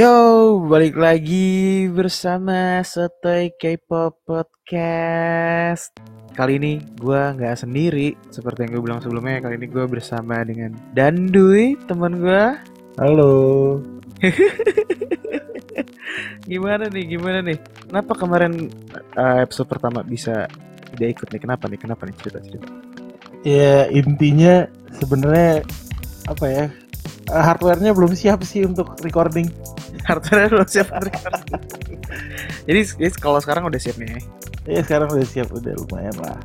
Yo, balik lagi bersama Sotoy K-pop Podcast. Kali ini gue nggak sendiri, seperti yang gue bilang sebelumnya. Kali ini gue bersama dengan Danduy, teman gue. Halo. gimana nih, gimana nih? Kenapa kemarin uh, episode pertama bisa tidak ikut nih? Kenapa nih? Kenapa nih cerita cerita? Ya intinya sebenarnya apa ya? Uh, hardwarenya belum siap sih untuk recording. Hardware belum siap jadi, jadi kalau sekarang udah siap nih? Ya sekarang udah siap, udah lumayan lah.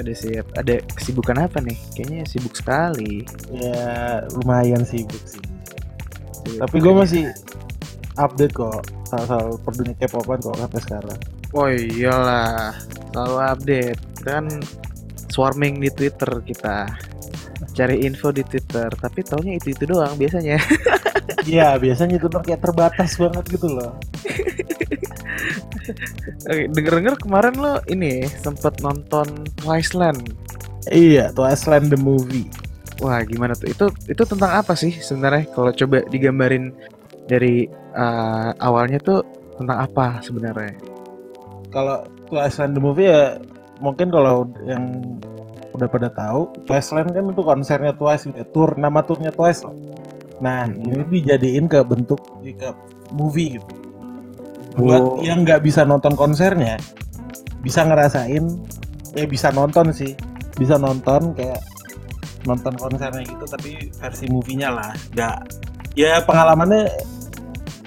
Ada siap. Ada kesibukan apa nih? Kayaknya sibuk sekali. Ya lumayan sibuk sih. Tapi gue masih update kok soal-soal perdunia K-popan kok sampai sekarang. Oh iyalah, selalu update. Kita kan swarming di Twitter kita. Cari info di Twitter, tapi taunya itu-itu doang biasanya. Iya, biasanya itu kayak terbatas banget gitu loh. Oke, denger-denger kemarin lo ini sempet nonton Twice Land. Iya, Twice Land the movie. Wah, gimana tuh? Itu itu tentang apa sih sebenarnya? Kalau coba digambarin dari uh, awalnya tuh tentang apa sebenarnya? Kalau Twice Land the movie ya mungkin kalau yang udah pada tahu Twice Land kan itu konsernya Twice gitu, tour nama turnya Twice Nah, ini dijadiin ke bentuk ke movie gitu. Buat oh. yang nggak bisa nonton konsernya, bisa ngerasain, ya bisa nonton sih, bisa nonton kayak nonton konsernya gitu, tapi versi movie-nya lah, nggak. Ya pengalamannya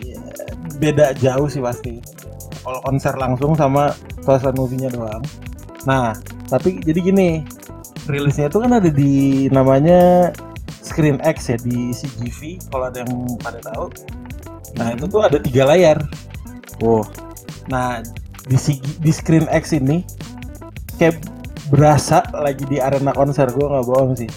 ya, beda jauh sih pasti. Kalau konser langsung sama konser movie-nya doang. Nah, tapi jadi gini, rilisnya itu kan ada di namanya Screen X ya di CGV kalau ada yang pada tahu. Nah itu tuh ada tiga layar. Oh. Nah di di Screen X ini kayak berasa lagi di arena konser gue nggak bohong sih.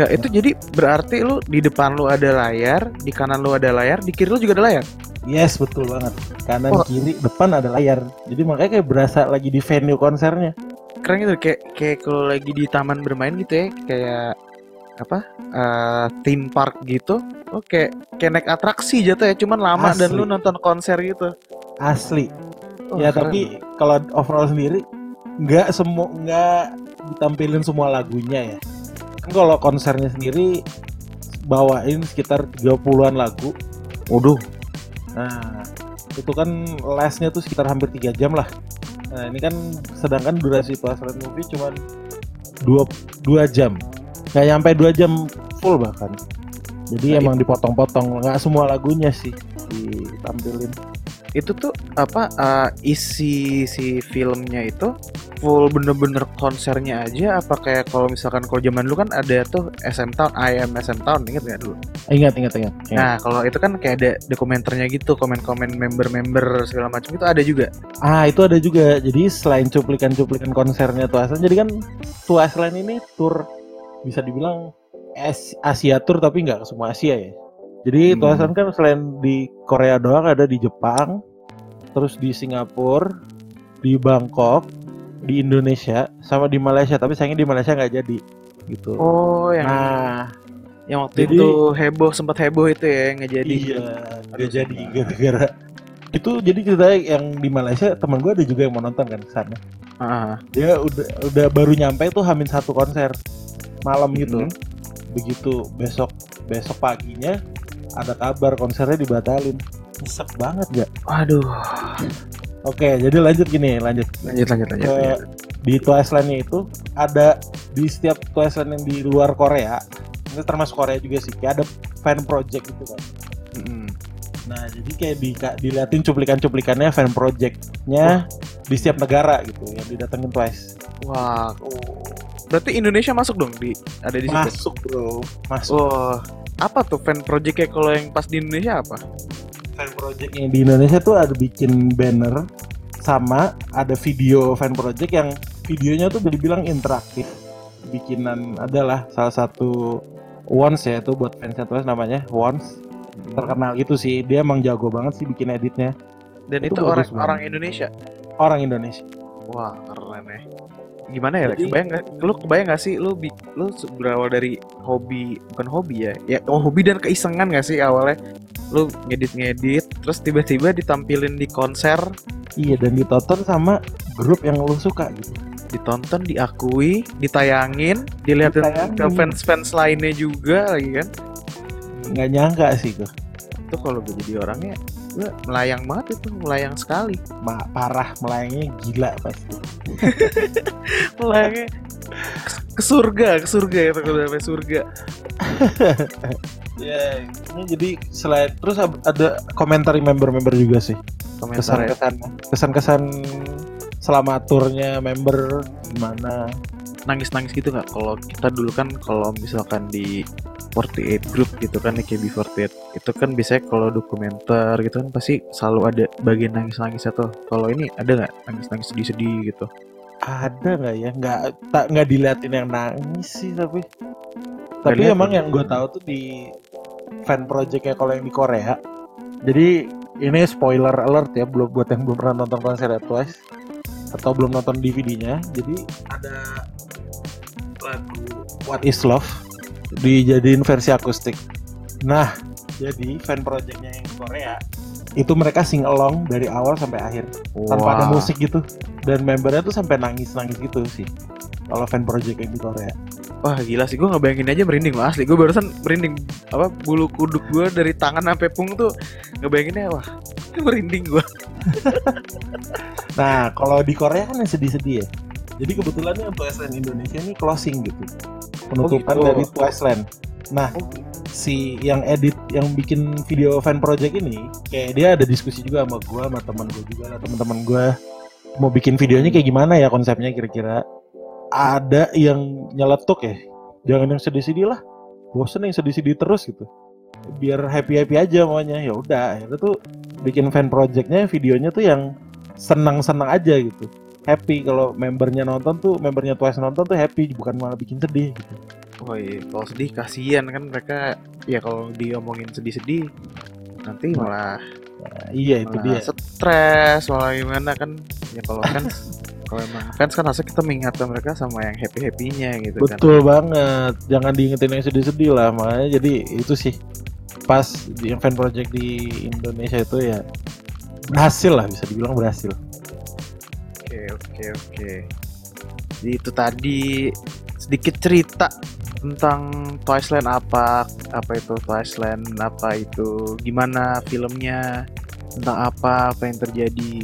Nggak itu jadi berarti lu di depan lu ada layar, di kanan lu ada layar, di kiri lu juga ada layar. Yes betul banget. Kanan oh. kiri depan ada layar. Jadi makanya kayak berasa lagi di venue konsernya. Keren gitu kayak kayak kalau lagi di taman bermain gitu ya kayak apa uh, theme park gitu oke kayak, kayak naik atraksi jatuh ya cuman lama asli. dan lu nonton konser gitu. Asli. Oh, ya keren. tapi kalau overall sendiri nggak semua nggak ditampilin semua lagunya ya. Kan kalau konsernya sendiri bawain sekitar 30-an lagu. Waduh. Nah itu kan lesnya tuh sekitar hampir tiga jam lah. Nah ini kan sedangkan durasi pelaksanaan movie cuma dua, dua jam nggak nyampe dua jam full bahkan. Jadi nah, emang dipotong-potong nggak semua lagunya sih ditampilin. Itu tuh apa uh, isi si filmnya itu full bener-bener konsernya aja apa kayak kalau misalkan kalau zaman dulu kan ada tuh SM Town I am SM Town inget nggak dulu? Ingat ingat ingat. Nah kalau itu kan kayak ada dokumenternya gitu komen-komen member-member segala macam itu ada juga. Ah itu ada juga. Jadi selain cuplikan-cuplikan konsernya tuh jadi kan tuh selain ini tour bisa dibilang Asia Tour tapi nggak ke semua Asia ya. Jadi hmm. Tuasan kan selain di Korea doang ada di Jepang, terus di Singapura, di Bangkok, di Indonesia, sama di Malaysia. Tapi sayangnya di Malaysia nggak jadi gitu. Oh, yang nah, yang waktu jadi, itu heboh sempat heboh itu ya nggak jadi. Iya, nggak jadi gara-gara itu jadi cerita yang di Malaysia teman gue ada juga yang mau nonton kan sana. Ah. Dia udah udah baru nyampe tuh hamin satu konser malam gitu. Hmm. Begitu besok besok paginya ada kabar konsernya dibatalin. Nyesek banget gak? Aduh. Oke, jadi lanjut gini, lanjut. Lanjut, lanjut, lanjut. Ke, lanjut. Di itu ada di setiap Twice Land yang di luar Korea, ini termasuk Korea juga sih, kayak ada fan project gitu kan. Mm -hmm. Nah, jadi kayak di, diliatin cuplikan-cuplikannya fan projectnya oh. di setiap negara gitu yang didatengin Twice. Wah, oh. Berarti Indonesia masuk dong di ada di situ. Masuk, Bro. Masuk. Oh, apa tuh fan projectnya kalau yang pas di Indonesia apa? Fan projectnya di Indonesia tuh ada bikin banner sama ada video fan project yang videonya tuh udah dibilang interaktif. Bikinan adalah salah satu Once ya itu buat fans Twice namanya Once terkenal gitu sih dia emang jago banget sih bikin editnya dan itu, itu orang orang Indonesia orang Indonesia Wah, keren ya. Gimana ya? Jadi- kebayang gak, lu kebayang gak sih lu lu berawal dari hobi bukan hobi ya? Ya oh, hobi dan keisengan gak sih awalnya? Lu ngedit-ngedit terus tiba-tiba ditampilin di konser, Iya dan ditonton sama grup yang lu suka gitu. ditonton, diakui, ditayangin, dilihatin Ditayangin. ke fans-fans lainnya juga lagi kan. Nggak nyangka sih gue. Itu kalau gue jadi orangnya melayang banget itu, melayang sekali. Ma parah melayangnya gila pasti. Melayangnya ke surga, ke surga ya, kalau sampai surga. Ya, ini jadi selain terus ada komentar member-member juga sih. Ya. Kesan-kesan kesan-kesan selama turnya member gimana. nangis-nangis gitu nggak kalau kita dulu kan kalau misalkan di 48 group gitu kan AKB48 itu kan biasanya kalau dokumenter gitu kan pasti selalu ada bagian nangis-nangis atau kalau ini ada nggak nangis-nangis sedih-sedih gitu Ada nggak ya? Nggak tak nggak diliatin yang nangis sih tapi. Tapi liatin. emang yang gue tahu tuh di fan projectnya kalau yang di Korea. Jadi ini spoiler alert ya belum buat yang belum pernah nonton konser Twice atau belum nonton DVD-nya. Jadi ada lagu What Is Love dijadiin versi akustik. Nah, jadi fan projectnya yang Korea. itu mereka sing along dari awal sampai akhir. Tanpa ada musik gitu. Dan membernya tuh sampai nangis nangis gitu sih. Kalau fan project yang di Korea. Wah gila sih. Gue ngebayangin aja merinding loh asli gue barusan merinding. Apa bulu kuduk gue dari tangan sampai pung tuh ngebayanginnya wah merinding gue nah kalau di Korea kan yang sedih-sedih ya jadi kebetulan nih Indonesia ini closing gitu. Penutupan gitu. dari Twiceland nah si yang edit yang bikin video fan project ini kayak dia ada diskusi juga sama gua sama teman gue juga teman-teman gua. Mau bikin videonya kayak gimana ya konsepnya kira-kira? Ada yang nyeletuk ya? Jangan yang sedih-sedih lah. Bosen yang sedih-sedih terus gitu. Biar happy happy aja maunya. Ya udah akhirnya tuh bikin fan projectnya videonya tuh yang senang-senang aja gitu happy. Kalau membernya nonton tuh membernya Twice nonton tuh happy bukan malah bikin sedih gitu. Oh iya kalau sedih kasihan kan mereka. Ya kalau diomongin sedih-sedih nanti malah Nah, iya itu malah dia. stres malah gimana kan. Ya kalau fans kalau emang fans kan harusnya kita mengingatkan mereka sama yang happy happynya gitu kan. Betul banget. Jangan diingetin yang sedih-sedih lah makanya jadi itu sih. Pas di fan project di Indonesia itu ya berhasil lah bisa dibilang berhasil Oke oke. Jadi itu tadi sedikit cerita tentang Twiceland apa apa itu Twiceland apa itu gimana filmnya tentang apa apa yang terjadi.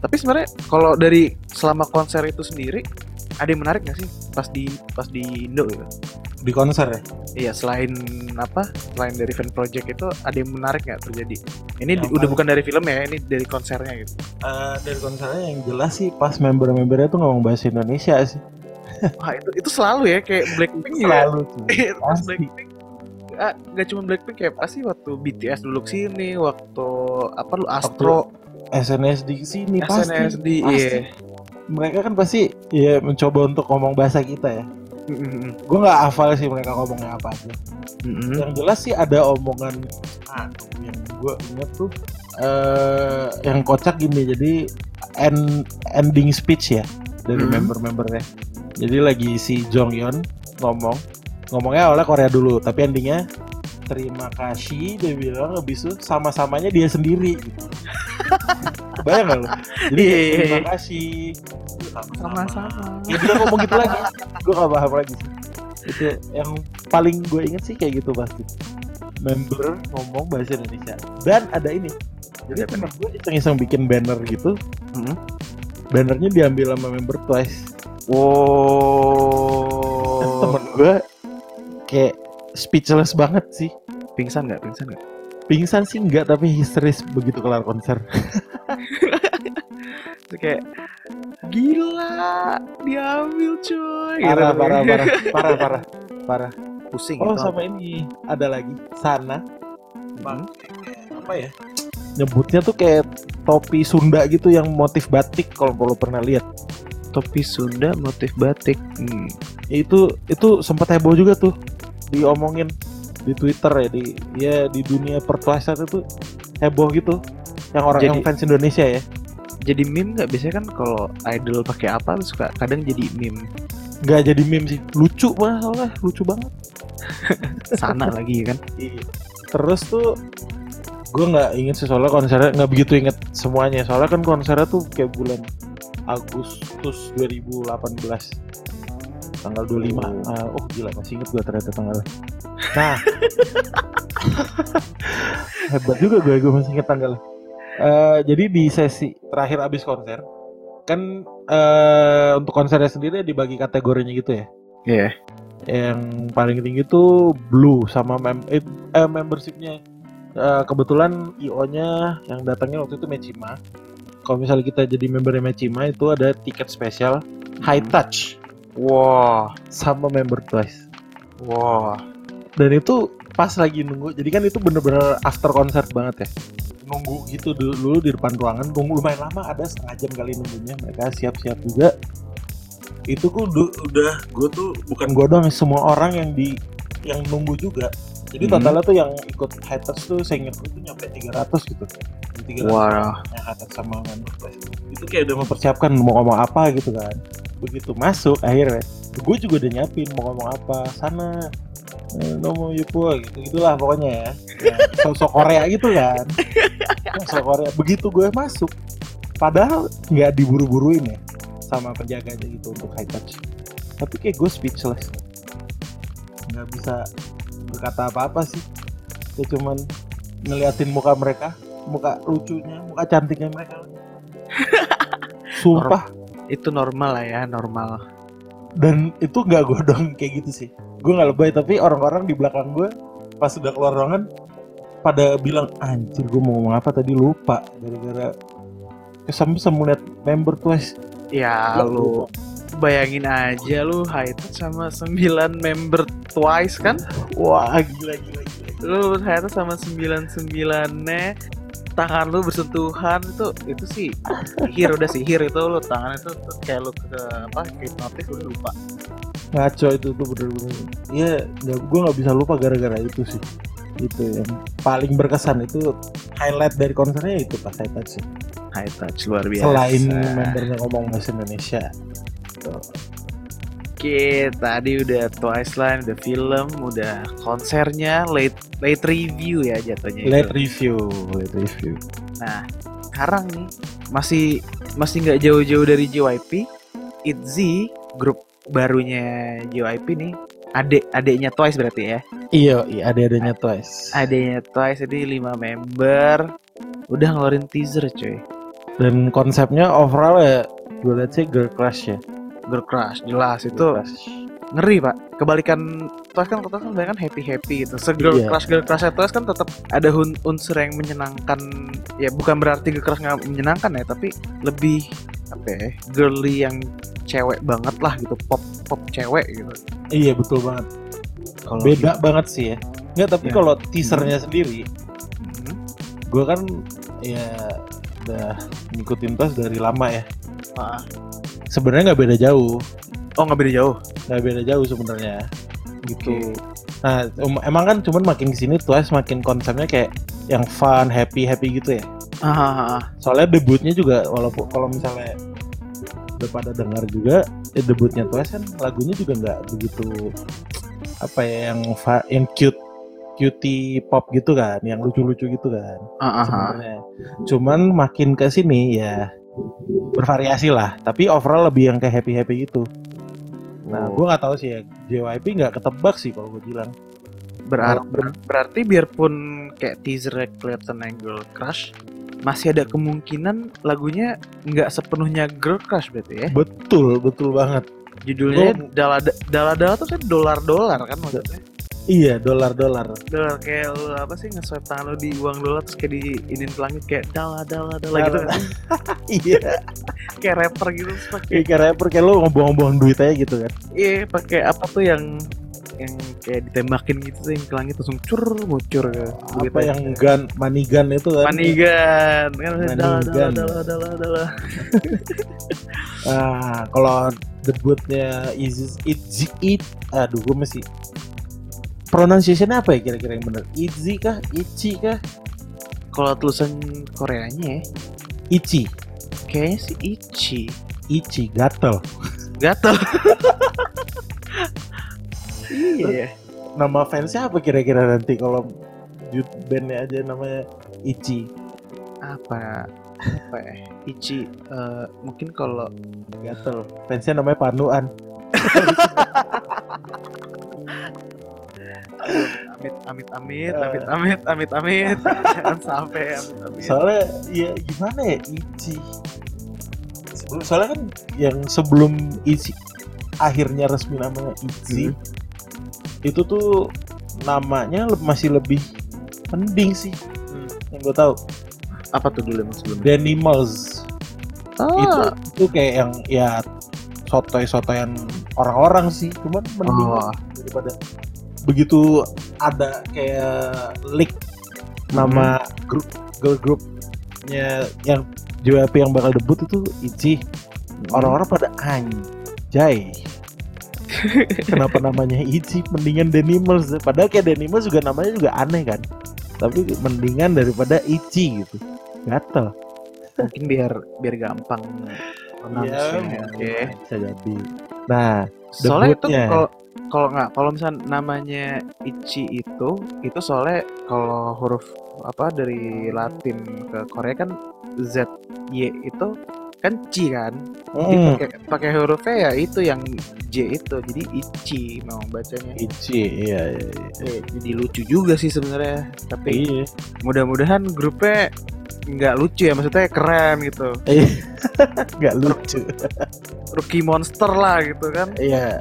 Tapi sebenarnya kalau dari selama konser itu sendiri ada yang menarik nggak sih pas di pas di Indo gitu? di konser ya Iya selain apa selain dari fan project itu ada yang menarik nggak terjadi? Ini Yang di- udah bukan dari film ya, ini dari konsernya gitu. Eh, dari konsernya yang jelas sih pas member-membernya tuh ngomong bahasa Indonesia sih Wah itu itu selalu ya kayak Blackpink juga. selalu tuh pas Pasti. Blackpink ah, nggak cuma Blackpink ya pasti waktu BTS dulu ke sini waktu apa lu Astro SNSD di sini pasti SNSD pasti. iya mereka kan pasti ya mencoba untuk ngomong bahasa kita ya Mm-mm. gue nggak hafal sih mereka ngomongnya apa aja Mm-mm. yang jelas sih ada omongan aduh yang gue inget tuh eh yang kocak gini jadi end ending speech ya dari Mhm. member-membernya jadi lagi si Jong Yeon ngomong ngomongnya awalnya Korea dulu tapi endingnya terima kasih dia bilang habis itu sama-samanya dia sendiri gitu. bayang gak lu? Jadi kayak, iya, terima iya. kasih. Sama-sama. Ya dia ngomong gitu lagi. Gue gak paham lagi sih. Itu yang paling gue inget sih kayak gitu pasti. Member ngomong bahasa Indonesia. Dan ada ini. Jadi teman gue iseng-iseng bikin banner gitu. Mhm. bannernya diambil sama member Twice. Dan wow temen gue kayak speechless banget sih. Pingsan nggak? Pingsan nggak? Pingsan sih enggak tapi histeris begitu kelar konser. Itu kayak gila diambil cuy parah Gitu. parah parah parah. Parah parah. Pusing oh sama ini. Ada lagi. Sana. Mhm. apa ya? Nyebutnya tuh kayak topi Sunda gitu yang motif batik kalau kalau pernah lihat. Topi Sunda motif batik. Hmm. itu itu sempat heboh juga tuh diomongin di Twitter ya di ya di dunia pertuasan itu heboh gitu yang orang Jadi- yang fans Indonesia ya. Jadi meme nggak? Biasanya kan kalau idol pakai apa suka kadang jadi meme. Nggak jadi meme sih. Lucu mah soalnya lucu banget. Sana lagi kan? Iya. terus tuh gue nggak inget sih soalnya konsernya nggak begitu inget semuanya. Soalnya kan konsernya tuh kayak bulan Agustus 2018 tanggal 25 Oh. Ah, oh gila masih inget gue ternyata tanggalnya. Nah. Hebat juga gue gue masih inget tanggalnya. Eh, jadi di sesi terakhir abis konser kan eh untuk konsernya sendiri dibagi kategorinya gitu ya? Iya. Yang paling tinggi tuh blue sama mem eh, eh, membershipnya. Eh, kebetulan io nya yang datangnya waktu itu Mechima. Kalau misalnya kita jadi member Mechima itu ada tiket spesial high touch wah. Sama member Twice. Wah. Dan itu pas lagi nunggu jadi kan itu bener-bener after concert banget ya. Nunggu gitu dulu, dulu di depan ruangan nunggu lumayan lama ada setengah jam kali nunggunya. Mereka siap-siap juga. Itu gue udah gue tuh bukan gue doang semua orang yang di yang nunggu juga jadi Hmm. totalnya tuh yang ikut haters tuh saya ingat tuh nyampe 300 gitu. Jadi 300 wah. yang haters sama Twice. itu kayak udah mempersiapkan mau ngomong apa gitu kan. Begitu masuk akhirnya gue juga udah nyiapin mau ngomong apa sana eh, nomo yupo gitu. Gitulah pokoknya ya, ya sosok Korea gitu kan. Sosok Korea. Begitu gue masuk padahal nggak diburu-buruin ya sama penjaganya gitu untuk high touch. Tapi kayak gue speechless. Nggak bisa berkata apa-apa sih. Ya cuman ngeliatin muka mereka muka lucunya muka cantiknya mereka. Sumpah. Itu normal lah ya normal. Dan itu nggak gue dong kayak gitu sih. Gue nggak lebay tapi orang-orang di belakang gue pas sudah keluar ruangan pada bilang anjir gue mau ngomong apa tadi? Lupa. Gara-gara kesem-sem melihat member twice ya lu bayangin aja lu high touch sama 9 member twice kan? Wah gila gila gila lu touch sama 99 nya tangan lu bersentuhan itu itu sih sihir udah sihir itu lu tangan itu kayak lu ke apa hipnotis lu lupa. Ngaco itu tuh bener-bener. Iya nggak gue nggak bisa lupa gara-gara itu sih. Itu yang paling berkesan itu highlight dari konsernya itu pas high touch sih. high touch luar biasa. Selain membernya ngomong bahasa Indonesia Oke, tadi udah Twice Line, udah film, udah konsernya, late late review ya jatuhnya. itu. late review late review Nah, sekarang nih masih masih nggak jauh-jauh dari JYP, ITZY grup barunya JYP nih, adik adiknya Twice berarti ya. iya iya ada-adanya twice Adiknya Twice jadi 5 member, udah ngeluarin teaser coy. dan konsepnya overall ya gue lihat sih girl crush ya Girl Crush jelas itu Girl crush. ngeri pak. Kebalikan Twice kan Twice kan banyak kan happy happy gitu. Se girl Iya. crush girl crush Twice kan tetap ada unsur yang menyenangkan. Ya bukan berarti girl crush nggak menyenangkan ya tapi lebih apa ya girly yang cewek banget lah gitu. Pop pop cewek gitu. Iya betul banget. Kalau beda banget sih ya. Nggak tapi Ya. kalau teasernya sendiri Hmm. gue kan ya udah ngikutin tos dari lama ya Ah. sebenarnya nggak beda jauh oh nggak beda jauh nggak beda jauh sebenarnya gitu Oke. nah um- emang kan cuman makin ke sini Twice makin konsepnya kayak yang fun happy happy gitu ya ah, ah, ah. soalnya debutnya juga walaupun kalau misalnya udah pada dengar juga ya debutnya Twice kan lagunya juga nggak begitu apa ya yang yang cute cutie pop gitu kan yang lucu-lucu gitu kan. Ah, ah, ah. sebenarnya. Cuman makin ke sini ya bervariasi lah. Tapi overall lebih yang kayak happy happy gitu. Nah Oh. gue nggak tahu sih ya JYP nggak ketebak sih kalau gue bilang. Berar- ber- berarti biarpun kayak teasernya kelihatan yang girl crush masih ada kemungkinan lagunya nggak sepenuhnya girl crush berarti ya? Betul betul banget. Judulnya Gua- dala dala dala tuh kan dolar dolar kan maksudnya iya dolar dolar. Dolar kayak lu apa sih nge-swipe tangan lu di uang dolar terus kayak diinin ke langit kayak dala dala dala gitu. Kan iya. Kayak rapper gitu terus pakai kayak kayak rapper kayak lu ngebuang-buang duit aja gitu kan. Iya pakai apa tuh yang yang kayak ditembakin gitu tuh yang ke langit langsung cur ke duit apa yang gun money gun itu kan? Manigan kan Money dala dala gun. dala dala dala. Ah kalau debutnya Izzy Itzy It aduh gue masih pronunciation apa ya kira-kira yang bener Itzy kah Ichi kah kalau tulisan Koreanya ya Ichi Kayaknya sih Ichi. Ichi gatel. Gatel. iya. Nama fansnya apa kira-kira nanti kalau youth bandnya aja namanya Ichi Apa? Apa ya? Ichi. eh, mungkin kalau gatel. Fansnya namanya Panuan. amit amit amit amit amit amit amit. Jangan sampai amit amit. Soalnya ya gimana ya Ichi. Sebelum soalnya kan yang sebelum Ichi akhirnya resmi namanya Ichi itu tuh namanya masih lebih mending sih Hmm. yang gue tahu. Apa tuh dulu emang sebelumnya Danimals oh, itu itu kayak yang ya sotoy-sotoyan orang-orang sih cuman mending oh. daripada begitu ada kayak leak nama grup girl groupnya yang JYP yang bakal debut itu Ichi orang-orang pada anjay. Kenapa namanya Ichi mendingan Danimals padahal kayak Danimals juga namanya juga aneh kan? Tapi mendingan daripada Ichi gitu. Gatel. Mungkin biar biar gampang pronounce-nya, oke. bisa jadi. Nah soalnya itu kalau kalau nggak kalau misalnya namanya Ichi itu itu soalnya kalau huruf apa dari Latin ke Korea kan Z Y itu kan Ci kan jadi hmm, pakai pakai hurufnya ya itu yang J itu jadi Ichi memang bacanya Ichi iya iya, iya. Eh, jadi lucu juga sih sebenarnya tapi Iya. mudah-mudahan grupnya nggak lucu ya maksudnya keren gitu. Iya. nggak lucu. Rookie monster lah gitu kan. Iya.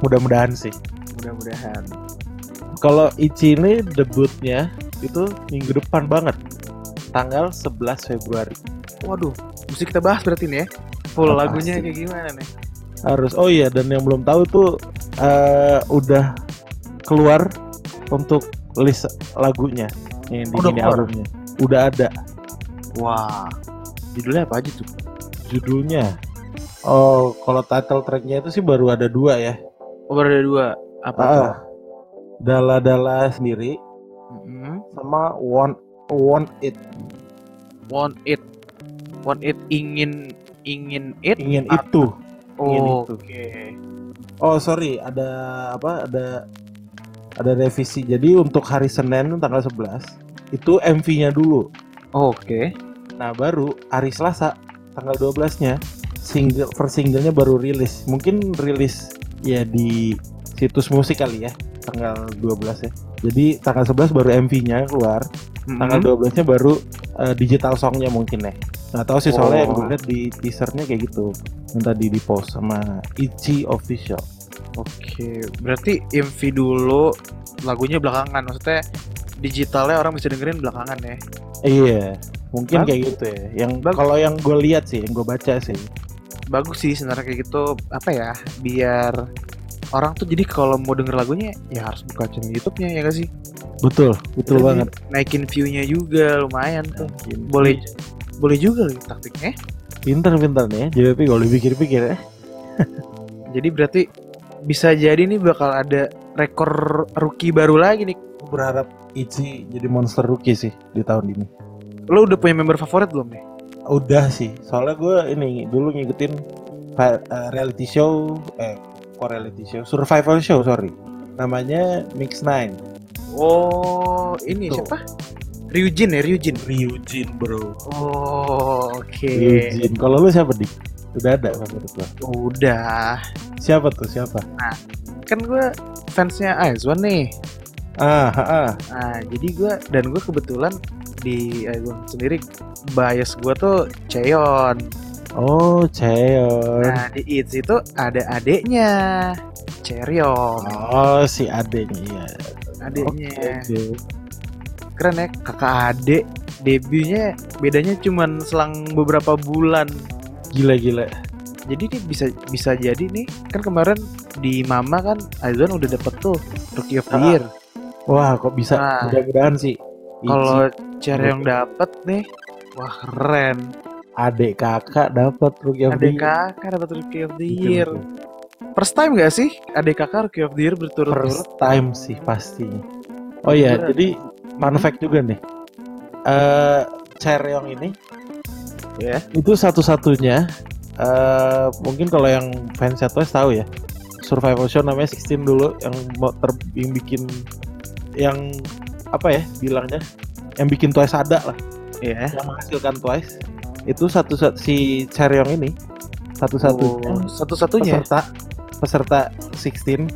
Mudah-mudahan sih. Mudah-mudahan. Kalau Ichi ini debutnya itu minggu depan banget. Tanggal 11 Februari. Waduh mesti kita bahas berarti nih ya. Full Oh, lagunya pasti. kayak gimana nih? Harus oh iya dan yang belum tahu tuh eh, udah keluar untuk list lagunya. Yang di Udah mini keluar? albumnya. Udah ada wah judulnya apa aja tuh? Judulnya oh kalau title tracknya itu sih baru ada dua ya. Oh baru ada dua. Apa Ah, tuh? Dala Dala sendiri Mm-mm. sama Want Want It. Want it. Want it ingin ingin it ingin Ah, itu. Oh, oke. Oh sorry, ada apa? Ada ada revisi. Jadi untuk hari Senin tanggal 11 itu MV-nya dulu. oke Nah baru hari Selasa tanggal 12-nya single first singlenya baru rilis. Mungkin rilis ya di situs musik kali ya tanggal 12 ya. Jadi tanggal 11 baru MV-nya keluar. Tanggal Mm-mm. 12-nya baru eh, digital songnya mungkin ya. Nggak tahu sih soalnya yang gue lihat di teasernya kayak gitu. Yang tadi di post sama Ichi Official. Oke, berarti MV dulu lagunya belakangan, maksudnya digitalnya orang bisa dengerin belakangan ya. Iya, mungkin Bagus. kayak gitu ya. Yang kalau yang gue lihat sih, yang gue baca sih. Bagus sih sebenarnya kayak gitu, apa ya, biar orang tuh jadi kalau mau denger lagunya ya harus buka channel YouTube-nya ya gak sih? Betul, betul Jadi banget. Naikin view-nya juga lumayan tuh. Boleh boleh juga loh taktiknya. Pinter-pinter nih ya, JWP kalau dipikir-pikir ya. Jadi berarti bisa jadi nih bakal ada rekor rookie baru lagi nih. Berharap Ichi jadi monster rookie sih di tahun ini. Lo udah punya member favorit belum nih? Udah sih, soalnya gue ini dulu ngikutin eh, reality show, eh kok reality show, survival show sorry. Namanya Mix Nine. Oh, ini Tuh. siapa? Ryujin ya, Ryujin. Ryujin bro. Oh, oke. Ryujin. Kalau lu siapa dik? Udah ada favorit lo? Udah. Siapa tuh siapa? Kan gue fansnya Aizwan nih. Ah, ah, ah. Nah, jadi gue dan gue kebetulan di Aizwan sendiri bias gue tuh Cheon. Oh, Cheon. Nah, di It's itu ada adeknya. Cheryong. Oh, si adeknya iya. Adeknya. Oke. Keren ya, kakak adek. Debutnya bedanya cuman selang beberapa bulan. Gila gila. Jadi dia bisa bisa jadi nih kan kemarin di Mama kan Aizwan udah dapet tuh Rookie of the Ah. Year. Wah, kok bisa? Nah. Mudah-mudahan sih. Kalau Cheryong dapet nih, wah keren. adek kakak dapat rookie of the Year. kakak dapat Rookie of the Year. First time gak sih adek kakak Rookie of the Year berturut-turut? First time sih pastinya. Oh iya, Beneran. jadi fun fact juga nih. Eh Cheryong ini Ya. Itu satu-satunya. eh mungkin kalau yang fans Twice tahu ya. Survival show namanya 16 dulu yang mau ter yang bikin yang apa ya bilangnya yang bikin Twice ada lah. Iya. yang menghasilkan Twice. Itu satu si Chaeryeong ini. Satu-satunya Oh, satu-satunya. peserta. Peserta 16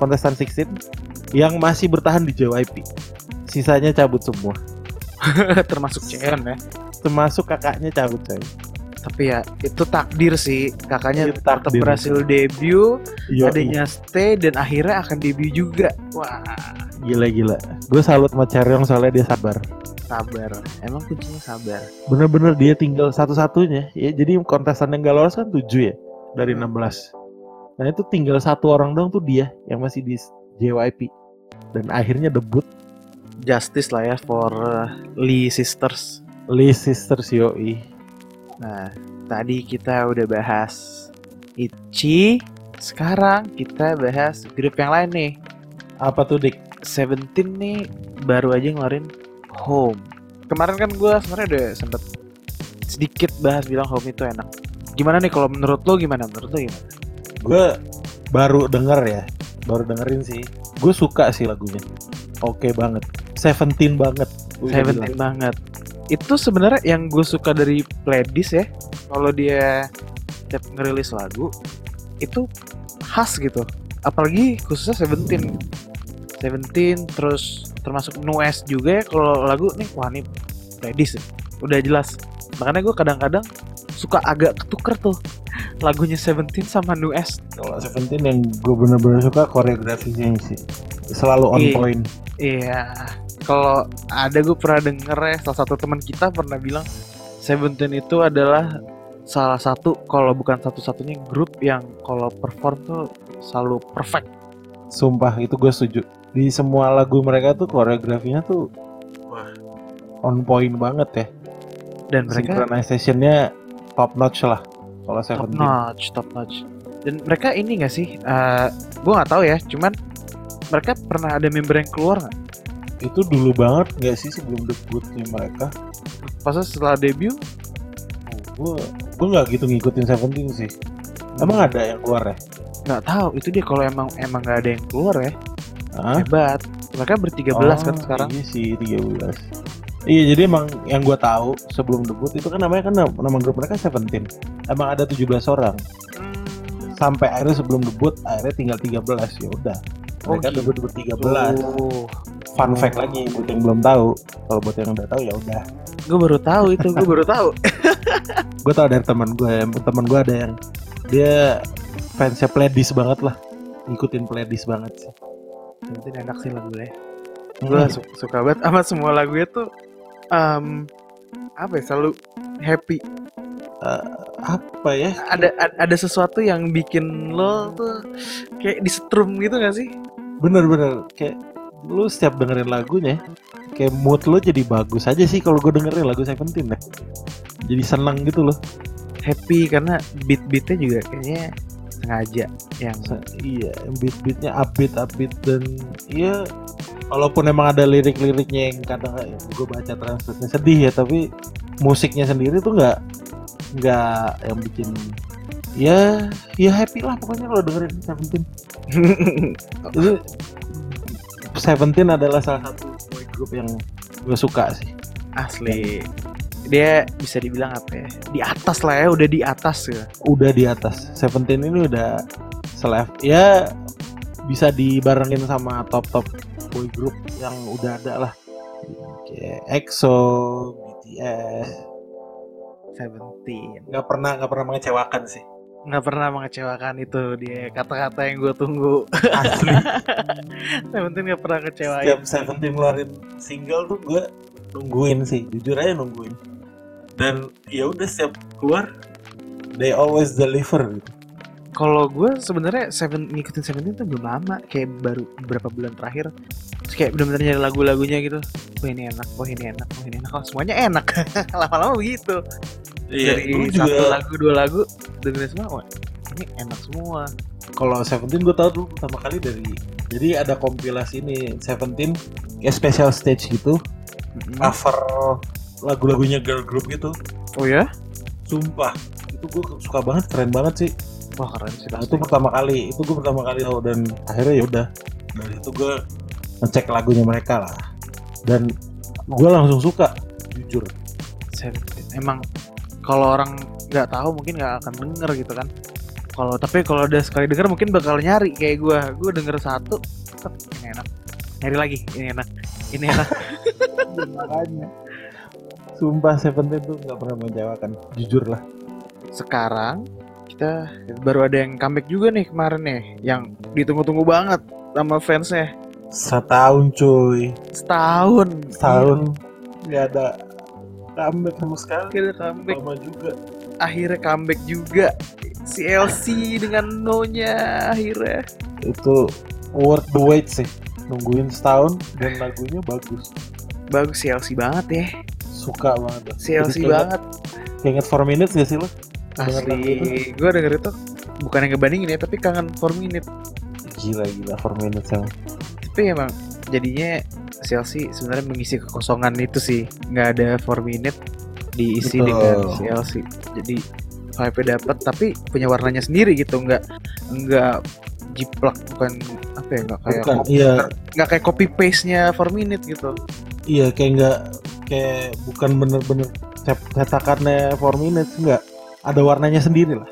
kontestan 16 yang masih bertahan di JYP sisanya cabut semua. Termasuk Cheon ya. termasuk kakaknya cabut saya Tapi ya itu takdir sih. Kakaknya Itu tetap berhasil debut, Yo, adanya stay dan akhirnya akan debut juga. Wah, gila gila. Gue salut sama Chaeryeong soalnya dia sabar. Sabar. Emang kuncinya sabar. bener-bener dia tinggal satu-satunya. Ya jadi kontestan yang gak lolos kan 7 ya? Dari 16 nah itu tinggal satu orang dong tuh dia yang masih di JYP dan akhirnya debut. Justice lah ya for uh, Lee Sisters. Lee Sisters Yoi Nah, tadi kita udah bahas Ichi. Sekarang kita bahas grup yang lain nih. apa tuh Dik? Seventeen nih baru aja ngeluarin Home. Kemarin kan gue sebenarnya udah sempet sedikit bahas bilang Home itu enak. Gimana nih kalau menurut lo gimana? Menurut lo gimana? gue baru denger ya baru dengerin sih gue suka sih lagunya oke banget Seventeen banget Seventeen banget. Itu sebenarnya yang gue suka dari playlist ya. Kalau dia tiap ngerilis lagu itu khas gitu. Apalagi khususnya Seventeen. Seventeen terus termasuk Nues juga ya kalau lagu nih wah nih playlist ya. Udah jelas. Makanya gue kadang-kadang suka agak ketuker tuh lagunya Seventeen sama Nues. kalau Seventeen yang gue bener-bener suka koreografinya sih selalu on Iya. point Iya. Kalau ada gue pernah denger ya salah satu teman kita pernah bilang Seventeen itu adalah salah satu kalau bukan satu-satunya grup yang kalau perform tuh selalu perfect. sumpah itu gue setuju di semua lagu mereka tuh koreografinya tuh wah, on point banget ya Dan mereka synchronizationnya top notch lah kalau top Seventeen notch, top notch. Dan mereka ini gak sih? eh gue nggak tahu ya. Cuman mereka pernah ada member yang keluar nggak? itu dulu banget nggak sih sebelum debutnya mereka Pas setelah debut gue gue nggak gitu ngikutin Seventeen sih emang ada yang keluar ya nggak tahu. Itu dia kalau emang emang nggak ada yang keluar ya Hah? hebat. Mereka bertiga belas kan Oh, sekarang. Iya sih 13. Iya jadi emang yang gue tahu sebelum debut itu kan namanya kan nama, grup mereka Seventeen. Emang ada 17 orang. Sampai akhirnya sebelum debut akhirnya tinggal 13 ya udah. Oh, Mereka gitu. debut debut 13. Oh. Fun fact lagi buat yang belum tahu. Kalau buat yang udah tahu ya udah. gue baru tahu itu gue baru tahu Gue tahu dari teman gue, teman gue ada yang dia fansnya Pledis banget lah. Ngikutin Pledis banget sih. Seventeen enak sih lagunya gue su- suka banget sama semua lagunya tuh em, apa ya selalu happy apa ya? ada a- ada sesuatu yang bikin lo tuh kayak disetrum gitu gak sih Bener-bener kayak lu setiap dengerin lagunya kayak mood lu jadi bagus aja sih kalau gue dengerin lagu Seventeen deh. Jadi seneng gitu loh. happy karena beat beatnya juga kayaknya sengaja yang Se- iya, beat-beatnya upbeat upbeat dan iya walaupun emang ada lirik-liriknya yang kadang gue baca transkripnya sedih ya tapi musiknya sendiri tuh nggak nggak yang bikin ya ya happy lah pokoknya kalau dengerin Seventeen. Itu Seventeen adalah salah satu boy group yang gue suka sih. Asli dia bisa dibilang apa ya di atas lah ya udah di atas ya. Udah di atas. Seventeen ini udah selev ya bisa dibarengin sama top top boy group yang udah ada lah. Kayak EXO, BTS Seventeen. Nggak pernah nggak pernah mengecewakan sih. Nggak pernah mengecewakan itu dia kata-kata yang gue tunggu. Asli. Seventeen nggak pernah kecewain setiap Seventeen ngeluarin single tuh gue nungguin sih jujur aja nungguin dan ya udah setiap keluar they always deliver gitu Kalau gue sebenarnya Seven ngikutin Seventeen tuh belum lama, kayak baru beberapa bulan terakhir. Terus kayak benar-benar nyari lagu-lagunya gitu. Wah ini enak, wah ini enak, wah ini enak. Oh, semuanya enak. Lama-lama begitu. Dari dulu satu juga lagu dua lagu dengerin semua, wah ini enak semua. kalau Seventeen gue tau dulu pertama kali dari jadi ada kompilasi ini Seventeen kayak special stage gitu Mm-mm. cover lagu-lagunya girl group gitu Oh ya? sumpah itu gue suka banget keren banget sih Wah keren sih Nah, itu pertama kali itu gue pertama kali tahu dan akhirnya ya udah dari itu gue ngecek lagunya mereka lah dan gue langsung suka jujur. Emang kalau orang nggak tahu mungkin nggak akan denger gitu kan. Kalau tapi kalau udah sekali denger mungkin bakal nyari kayak gue. Gue denger satu, "Tek, ini enak. Nyari lagi, ini enak. Ini enak. makanya sumpah Seventeen tuh nggak pernah menjawabkan jujur lah Sekarang kita baru ada yang comeback juga nih kemarin nih, yang ditunggu-tunggu banget sama fansnya. setahun cuy Setahun. setahun nggak ada comeback sama sekali Akhirnya comeback. lama juga Akhirnya comeback juga. Si LC dengan no-nya akhirnya. itu worth the wait sih nungguin setahun dan lagunya bagus Bagus si LC banget ya. suka banget Si LC Jadi kayak- banget. inget 4 minutes gak sih lo Asli, gue denger itu bukan yang ngebandingin ya, tapi kangen 4 minute. gila gila 4 minutes emang Tapi emang jadinya CLC sebenarnya mengisi kekosongan itu sih, nggak ada 4 minute diisi Betul. dengan CLC. Jadi vibe dapat, tapi punya warnanya sendiri gitu, nggak nggak jiplak bukan apa ya nggak kayak bukan iya nggak kayak copy paste nya 4 minute gitu. iya kayak nggak kayak bukan bener-bener cet- cetakannya 4 minutes nggak ada warnanya sendiri lah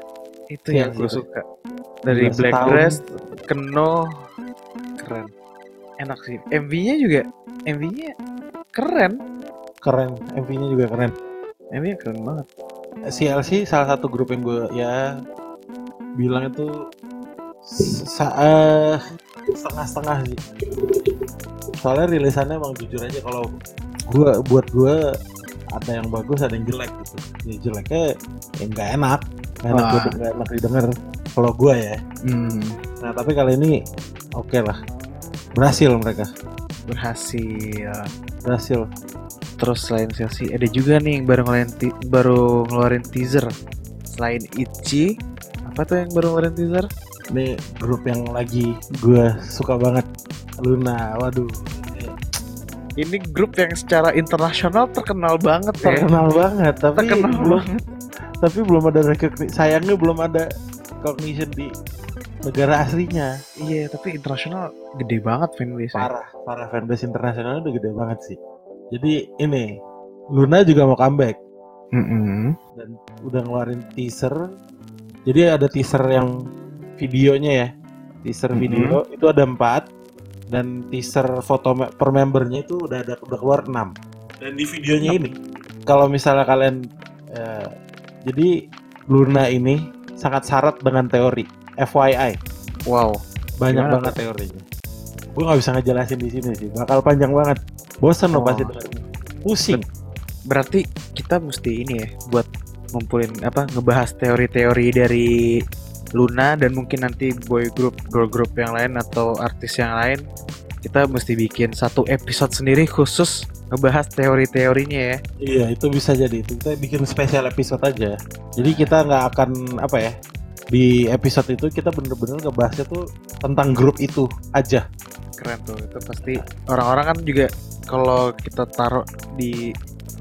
Itu Iya yang gue sih. suka. Dari Black setahun. Dress, Keno, keren. Enak sih. MV-nya juga, MV-nya keren. keren MV-nya juga keren MV-nya keren banget. CLC salah satu grup yang gue ya bilang itu sa- eh, setengah-setengah sih. Soalnya rilisannya emang jujur aja kalau gue buat gue ada yang bagus ada yang jelek gitu. Ya jeleknya ya nggak enak. Nggak enak, gua- nggak enak didengar kalau gue ya. Hmm, nah tapi kali ini oke lah. Berhasil mereka. Berhasil. berhasil. Terus selain Chelsea, ada juga nih yang baru ngeluarin, baru ngeluarin teaser. Selain Ichi, apa tuh yang baru ngeluarin teaser? Ini grup yang lagi gue suka banget. Luna waduh. Ini grup yang secara internasional terkenal banget ya. terkenal banget tapi Terkenal belum banget. tapi belum ada recognition sayangnya belum ada recognition di negara aslinya. Iya, tapi internasional gede banget fanbase. parah parah fanbase internasionalnya udah gede banget sih. Jadi ini Luna juga mau comeback. Dan udah ngeluarin teaser. Jadi ada teaser yang videonya ya. Teaser Mhm. video itu ada empat. Dan teaser foto per membernya itu udah ada udah keluar 6 dan di videonya ini kalau misalnya kalian eh, jadi Luna ini sangat syarat dengan teori FYI Wow. banyak Gimana banget. teorinya? Gue nggak bisa ngejelasin di sini sih bakal panjang banget. Bosan lo Oh. pasti dengarnya pusing Berarti kita mesti ini ya buat ngumpulin apa ngebahas teori-teori dari Luna dan mungkin nanti boy group, girl group yang lain atau artis yang lain kita mesti bikin satu episode sendiri khusus ngebahas teori-teorinya ya. Iya itu bisa jadi itu kita bikin spesial episode aja. Jadi kita nggak akan apa ya di episode itu kita bener-bener ngebahasnya tuh tentang grup itu aja. Keren tuh. Itu pasti orang-orang kan juga kalau kita taruh di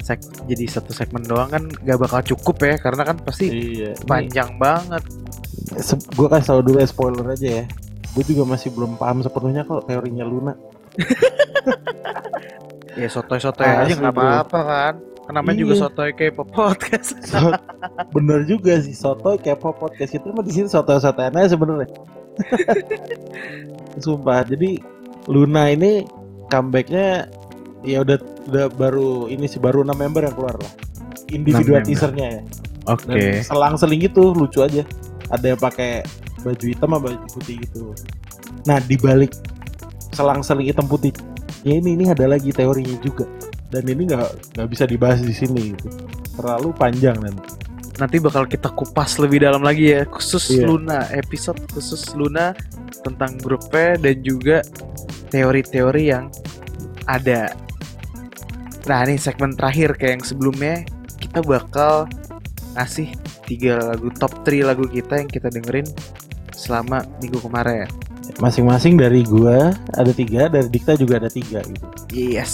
seg jadi satu segmen doang kan gak bakal cukup ya karena kan pasti Iya. panjang banget. Gue kasih tau dulu ya spoiler aja ya. Gue juga masih belum paham sepenuhnya kok teorinya Luna. Ya sotoy-sotoy Asli, aja nggak apa-apa kan. Namanya juga Iya. sotoy kayak podcast. So- bener juga sih soto kepo podcast itu mah di sini soto sotoan aja sebenarnya. Sumpah. Jadi Luna ini comebacknya ya udah udah baru ini sih baru 6 member yang keluar lah. Individual member. teasernya ya. Oke. Dan selang-seling gitu lucu aja. Ada yang pakai baju hitam sama baju putih gitu. Nah di balik selang-seling hitam putih ya ini ini ada lagi teorinya juga. Dan ini nggak nggak bisa dibahas di sini gitu. Terlalu panjang nanti. Nanti bakal kita kupas lebih dalam lagi ya khusus Iya. Luna episode khusus Luna tentang grupnya dan juga teori-teori yang ada. Nah ini segmen terakhir kayak yang sebelumnya kita bakal ngasih tiga lagu top 3 lagu kita yang kita dengerin selama minggu kemarin. Masing-masing dari gua ada tiga, dari Dikta juga ada tiga gitu. Yes.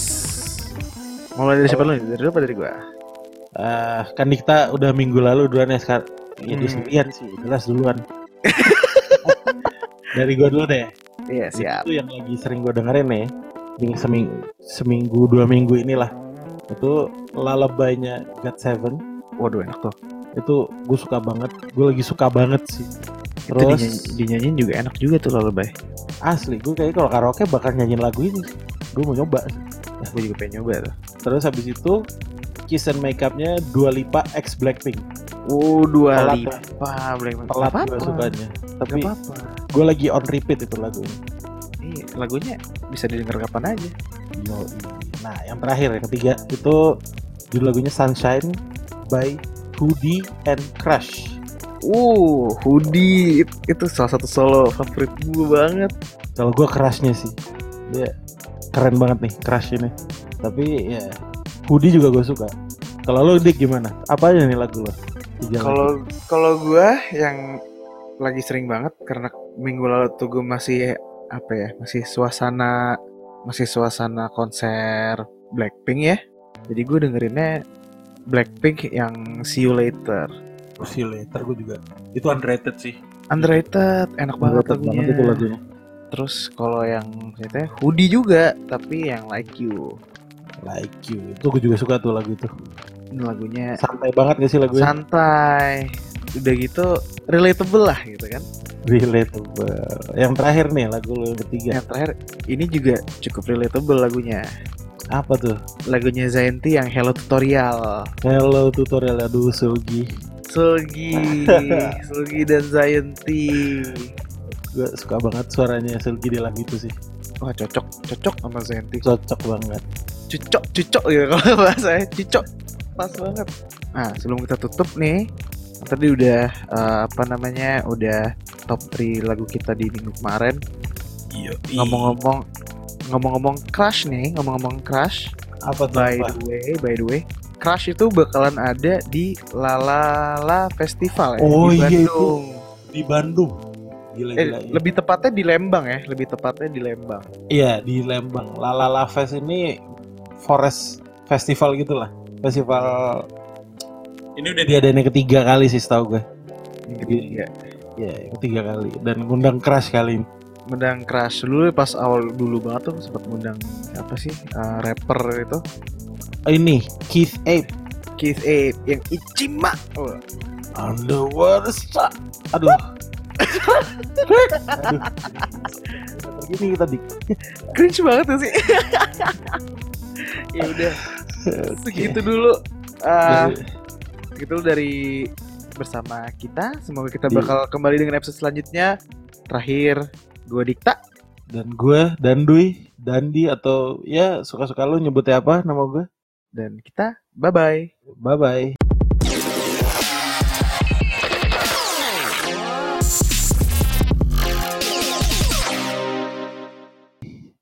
Mulai dari siapa dulu? nih? Dari lu apa dari gua? Ah, kan kita udah minggu lalu duluan ya sekarang. Ya Hmm. sendirian sih, jelas duluan. Dari gua dulu deh. Iya siap. Itu yang lagi sering gua dengerin nih. Di seminggu, seminggu dua minggu inilah. Itu lullaby-nya God Seven. Waduh enak tuh. Itu gue suka banget. Gue lagi suka banget sih. Itu Terus dinyanyi- dinyanyiin juga enak juga tuh lullaby. asli gue kayak kalau karaoke bakal nyanyiin lagu ini. Gue mau nyoba. Gue juga pengen nyoba tuh. Terus habis itu Kiss and Makeupnya Dua Lipa X Blackpink. Oh dua Telat, lipa Blackpink. Telat Nggak gue apa-apa. sukanya. Tapi gue lagi on repeat itu lagu ini. Iya, lagunya bisa didengar kapan aja. Yo, Nah, yang terakhir yang ketiga itu judul lagunya Sunshine by Hoodie and Crush. Uh, hoodie It- itu salah satu solo favorit gue banget. Kalau gue crushnya sih, dia keren banget nih crush ini. Tapi ya Hoodie juga gue suka. Kalau lo dik gimana? Apa aja nih lagu lo? Kalau kalau gue yang lagi sering banget karena minggu lalu tuh gue masih apa ya masih suasana masih suasana konser Blackpink ya. Jadi gue dengerinnya Blackpink yang See You Later. See You Later gue juga. Itu underrated sih. Underrated, enak banget Underrated lagunya. banget itu lagunya. Terus kalau yang ternyata Hoodie juga, tapi yang Like You. Like You. Itu gue juga suka tuh lagu itu. Ini lagunya Santai banget gak sih lagunya? santai. Udah gitu relatable lah gitu kan. Relatable. Yang terakhir nih lagu lo yang ketiga. Yang terakhir ini juga cukup relatable lagunya. Apa tuh? Lagunya Zaynti yang Hello Tutorial. Hello tutorial aduh Sugi. Sulgi, Sulgi dan Zaynti. Gue suka banget suaranya Sugi di lagu itu sih. Wah cocok, cocok sama Zaynti. Cocok banget. Cucok, cucok ya kalau bahasanya. Cucok, pas banget. Nah sebelum kita tutup nih, tadi udah eh, apa namanya, udah top 3 lagu kita di minggu kemarin. Iya. Ngomong-ngomong, ngomong-ngomong crush nih, ngomong-ngomong crush. apa tuh? By apa? the way, by the way, Crush itu bakalan ada di Lalala Festival ya Oh, di iya, Bandung. Di Bandung. Gila Eh, gila. iya. lebih tepatnya di Lembang ya, lebih tepatnya di Lembang. Iya di Lembang. Lalala Fest ini Forest Festival gitulah. Festival ini udah diadain yang ketiga kali sih setahu gue. Yang ketiga. Iya, ketiga kali dan ngundang keras kali ini. Ngundang Crush dulu pas awal dulu banget tuh sempat ngundang apa sih eh, rapper itu Oh, ini Keith Ape Keith Ape yang Ichima. Oh, Underwater Star. Aduh. Aduh. Gini tadi. cringe banget tuh sih. ya udah segitu dulu. Ah, segitu dulu dari bersama kita. Semoga kita bakal kembali dengan episode selanjutnya. Terakhir, gue Dikta. Dan gue Dandui, Dandi atau ya suka-suka lu nyebutnya apa nama gue. Dan kita bye-bye. Bye bye.